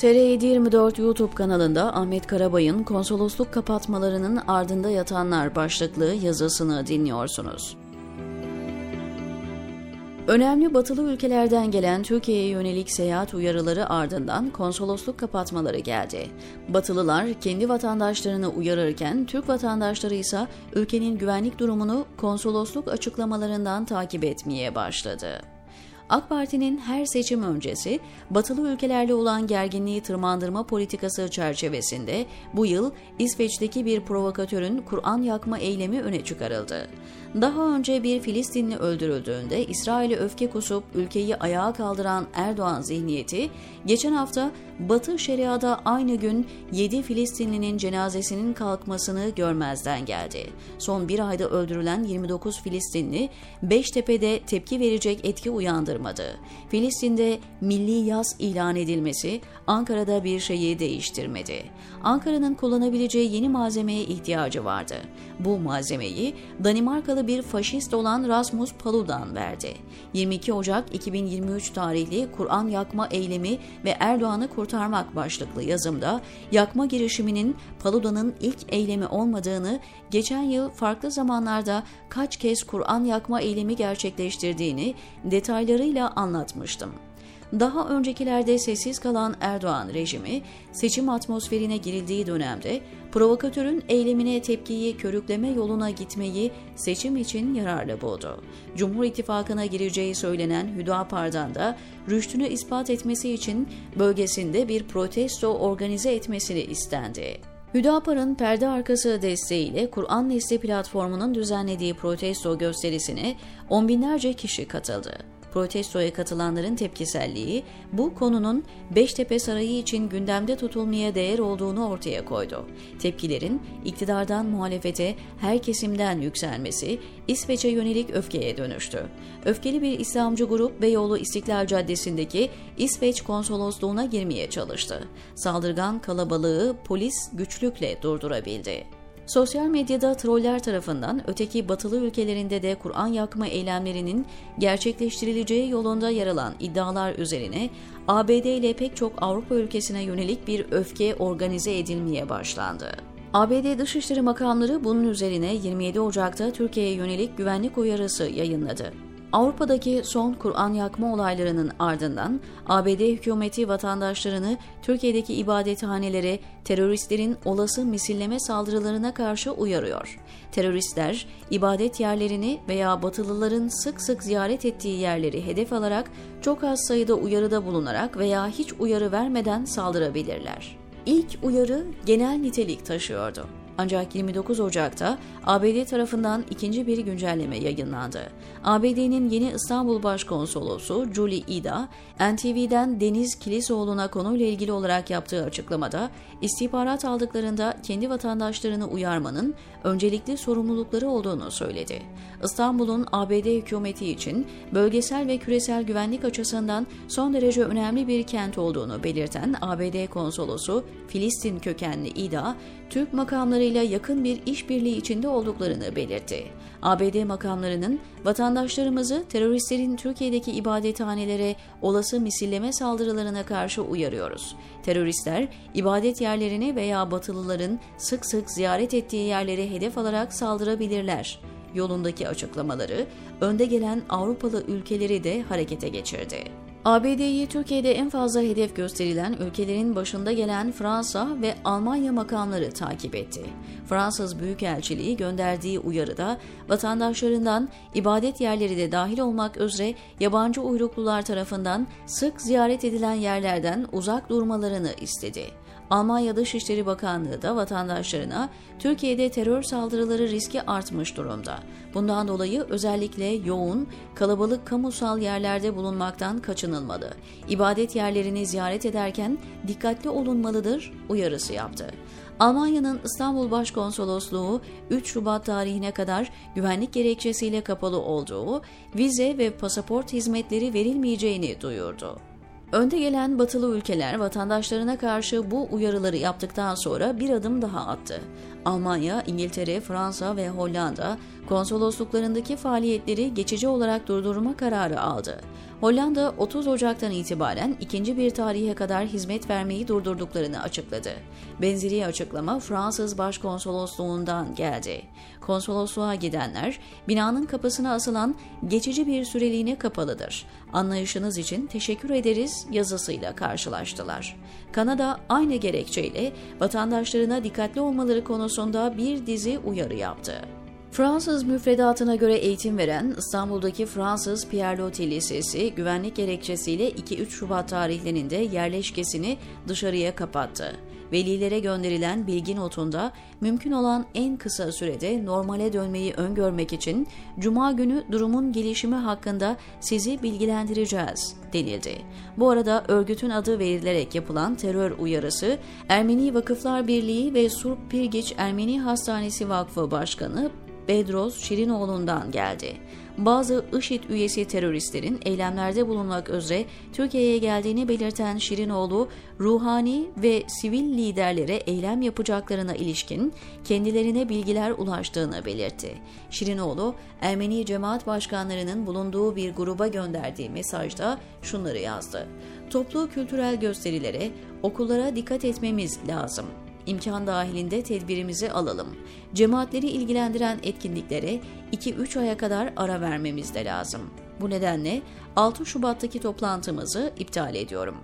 TR724 YouTube kanalında Ahmet Karabay'ın konsolosluk kapatmalarının ardında yatanlar başlıklı yazısını dinliyorsunuz. Önemli batılı ülkelerden gelen Türkiye'ye yönelik seyahat uyarıları ardından konsolosluk kapatmaları geldi. Batılılar kendi vatandaşlarını uyarırken Türk vatandaşları ise ülkenin güvenlik durumunu konsolosluk açıklamalarından takip etmeye başladı. AK Parti'nin her seçim öncesi batılı ülkelerle olan gerginliği tırmandırma politikası çerçevesinde bu yıl İsveç'teki bir provokatörün Kur'an yakma eylemi öne çıkarıldı. Daha önce bir Filistinli öldürüldüğünde İsrail'e öfke kusup ülkeyi ayağa kaldıran Erdoğan zihniyeti, geçen hafta Batı Şeria'da aynı gün 7 Filistinlinin cenazesinin kalkmasını görmezden geldi. Son bir ayda öldürülen 29 Filistinli, Beştepe'de tepki verecek etki uyandırmadı. Filistin'de milli yaz ilan edilmesi Ankara'da bir şeyi değiştirmedi. Ankara'nın kullanabileceği yeni malzemeye ihtiyacı vardı. Bu malzemeyi Danimarkalı bir faşist olan Rasmus Paludan verdi. 22 Ocak 2023 tarihli Kur'an yakma eylemi ve Erdoğan'ı kurtarmak başlıklı yazımda yakma girişiminin Paludan'ın ilk eylemi olmadığını, geçen yıl farklı zamanlarda kaç kez Kur'an yakma eylemi gerçekleştirdiğini detaylarıyla anlatmıştım. Daha öncekilerde sessiz kalan Erdoğan rejimi, seçim atmosferine girildiği dönemde provokatörün eylemine tepkiyi körükleme yoluna gitmeyi seçim için yararlı buldu. Cumhur İttifakı'na gireceği söylenen Hüdapar'dan da rüştünü ispat etmesi için bölgesinde bir protesto organize etmesini istendi. Hüdapar'ın perde arkası desteğiyle Kur'an Nesli platformunun düzenlediği protesto gösterisine on binlerce kişi katıldı. Protestoya katılanların tepkiselliği bu konunun Beştepe Sarayı için gündemde tutulmaya değer olduğunu ortaya koydu. Tepkilerin iktidardan muhalefete her kesimden yükselmesi İsveç'e yönelik öfkeye dönüştü. Öfkeli bir İslamcı grup Beyoğlu İstiklal Caddesi'ndeki İsveç konsolosluğuna girmeye çalıştı. Saldırgan kalabalığı polis güçlükle durdurabildi. Sosyal medyada troller tarafından öteki batılı ülkelerinde de Kur'an yakma eylemlerinin gerçekleştirileceği yolunda yer alan iddialar üzerine ABD ile pek çok Avrupa ülkesine yönelik bir öfke organize edilmeye başlandı. ABD Dışişleri Makamları bunun üzerine 27 Ocak'ta Türkiye'ye yönelik güvenlik uyarısı yayınladı. Avrupa'daki son Kur'an yakma olaylarının ardından ABD hükümeti vatandaşlarını Türkiye'deki ibadethanelere teröristlerin olası misilleme saldırılarına karşı uyarıyor. Teröristler ibadet yerlerini veya batılıların sık sık ziyaret ettiği yerleri hedef alarak çok az sayıda uyarıda bulunarak veya hiç uyarı vermeden saldırabilirler. İlk uyarı genel nitelik taşıyordu. Ancak 29 Ocak'ta ABD tarafından ikinci bir güncelleme yayınlandı. ABD'nin yeni İstanbul Başkonsolosu Julie Ida, NTV'den Deniz Kilisoğlu'na konuyla ilgili olarak yaptığı açıklamada istihbarat aldıklarında kendi vatandaşlarını uyarmanın öncelikli sorumlulukları olduğunu söyledi. İstanbul'un ABD hükümeti için bölgesel ve küresel güvenlik açısından son derece önemli bir kent olduğunu belirten ABD konsolosu Filistin kökenli İda, Türk makamlarıyla yakın bir işbirliği içinde olduklarını belirtti. ABD makamlarının vatandaşlarımızı teröristlerin Türkiye'deki ibadethanelere olası misilleme saldırılarına karşı uyarıyoruz. Teröristler ibadet yerlerini veya batılıların sık sık ziyaret ettiği yerleri hedef alarak saldırabilirler yolundaki açıklamaları önde gelen Avrupalı ülkeleri de harekete geçirdi. ABD'yi Türkiye'de en fazla hedef gösterilen ülkelerin başında gelen Fransa ve Almanya makamları takip etti. Fransız Büyükelçiliği gönderdiği uyarıda vatandaşlarından ibadet yerleri de dahil olmak üzere yabancı uyruklular tarafından sık ziyaret edilen yerlerden uzak durmalarını istedi. Almanya Dışişleri Bakanlığı da vatandaşlarına Türkiye'de terör saldırıları riski artmış durumda. Bundan dolayı özellikle yoğun, kalabalık kamusal yerlerde bulunmaktan kaçınılmalı. İbadet yerlerini ziyaret ederken dikkatli olunmalıdır uyarısı yaptı. Almanya'nın İstanbul Başkonsolosluğu 3 Şubat tarihine kadar güvenlik gerekçesiyle kapalı olduğu, vize ve pasaport hizmetleri verilmeyeceğini duyurdu. Önde gelen batılı ülkeler vatandaşlarına karşı bu uyarıları yaptıktan sonra bir adım daha attı. Almanya, İngiltere, Fransa ve Hollanda konsolosluklarındaki faaliyetleri geçici olarak durdurma kararı aldı. Hollanda 30 Ocak'tan itibaren ikinci bir tarihe kadar hizmet vermeyi durdurduklarını açıkladı. Benzeri açıklama Fransız Başkonsolosluğundan geldi. Konsolosluğa gidenler binanın kapısına asılan geçici bir süreliğine kapalıdır. Anlayışınız için teşekkür ederiz yazısıyla karşılaştılar. Kanada aynı gerekçeyle vatandaşlarına dikkatli olmaları konusunda bir dizi uyarı yaptı. Fransız müfredatına göre eğitim veren İstanbul'daki Fransız Pierre Loti Lisesi güvenlik gerekçesiyle 2-3 Şubat tarihlerinde yerleşkesini dışarıya kapattı. Velilere gönderilen bilgi notunda mümkün olan en kısa sürede normale dönmeyi öngörmek için Cuma günü durumun gelişimi hakkında sizi bilgilendireceğiz denildi. Bu arada örgütün adı verilerek yapılan terör uyarısı Ermeni Vakıflar Birliği ve Surp Pirgiç Ermeni Hastanesi Vakfı Başkanı Bedros Şirinoğlu'ndan geldi. Bazı IŞİD üyesi teröristlerin eylemlerde bulunmak üzere Türkiye'ye geldiğini belirten Şirinoğlu, ruhani ve sivil liderlere eylem yapacaklarına ilişkin kendilerine bilgiler ulaştığını belirtti. Şirinoğlu, Ermeni cemaat başkanlarının bulunduğu bir gruba gönderdiği mesajda şunları yazdı. Toplu kültürel gösterilere, okullara dikkat etmemiz lazım imkan dahilinde tedbirimizi alalım. Cemaatleri ilgilendiren etkinliklere 2-3 aya kadar ara vermemiz de lazım. Bu nedenle 6 Şubat'taki toplantımızı iptal ediyorum.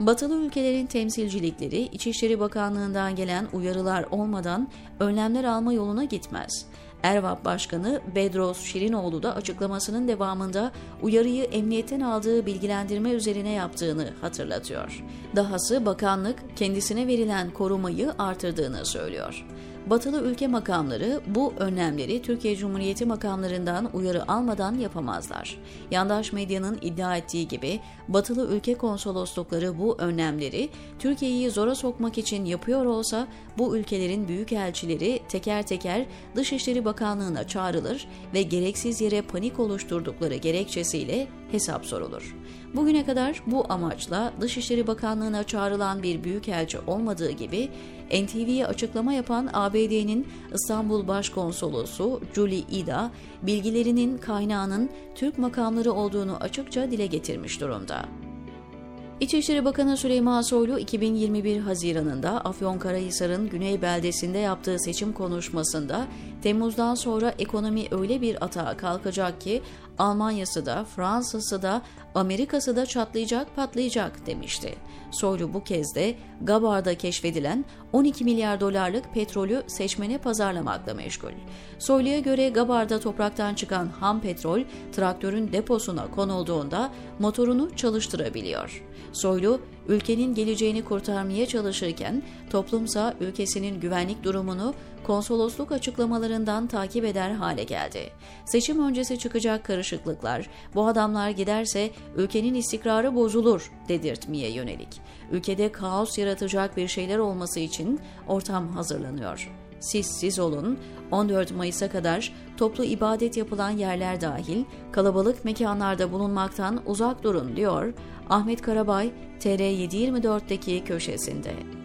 Batılı ülkelerin temsilcilikleri İçişleri Bakanlığı'ndan gelen uyarılar olmadan önlemler alma yoluna gitmez. Ervap Başkanı Bedros Şirinoğlu da açıklamasının devamında uyarıyı emniyetten aldığı bilgilendirme üzerine yaptığını hatırlatıyor. Dahası bakanlık kendisine verilen korumayı artırdığını söylüyor. Batılı ülke makamları bu önlemleri Türkiye Cumhuriyeti makamlarından uyarı almadan yapamazlar. Yandaş medyanın iddia ettiği gibi batılı ülke konsoloslukları bu önlemleri Türkiye'yi zora sokmak için yapıyor olsa bu ülkelerin büyükelçileri teker teker Dışişleri Bakanlığı'na çağrılır ve gereksiz yere panik oluşturdukları gerekçesiyle hesap sorulur. Bugüne kadar bu amaçla Dışişleri Bakanlığı'na çağrılan bir büyükelçi olmadığı gibi NTV'ye açıklama yapan ABD'nin İstanbul Başkonsolosu Julie Ida, bilgilerinin kaynağının Türk makamları olduğunu açıkça dile getirmiş durumda. İçişleri Bakanı Süleyman Soylu 2021 Haziran'ında Afyonkarahisar'ın güney beldesinde yaptığı seçim konuşmasında Temmuz'dan sonra ekonomi öyle bir atağa kalkacak ki Almanya'sı da, Fransa'sı da, Amerika'sı da çatlayacak, patlayacak demişti. Soylu bu kez de Gabar'da keşfedilen 12 milyar dolarlık petrolü seçmene pazarlamakla meşgul. Soylu'ya göre Gabar'da topraktan çıkan ham petrol traktörün deposuna konulduğunda motorunu çalıştırabiliyor. Soylu, ülkenin geleceğini kurtarmaya çalışırken toplumsa ülkesinin güvenlik durumunu konsolosluk açıklamalarından takip eder hale geldi. Seçim öncesi çıkacak karışıklıklar, bu adamlar giderse ülkenin istikrarı bozulur dedirtmeye yönelik. Ülkede kaos yaratacak bir şeyler olması için ortam hazırlanıyor. Siz siz olun, 14 Mayıs'a kadar toplu ibadet yapılan yerler dahil kalabalık mekanlarda bulunmaktan uzak durun diyor Ahmet Karabay TR724'deki köşesinde.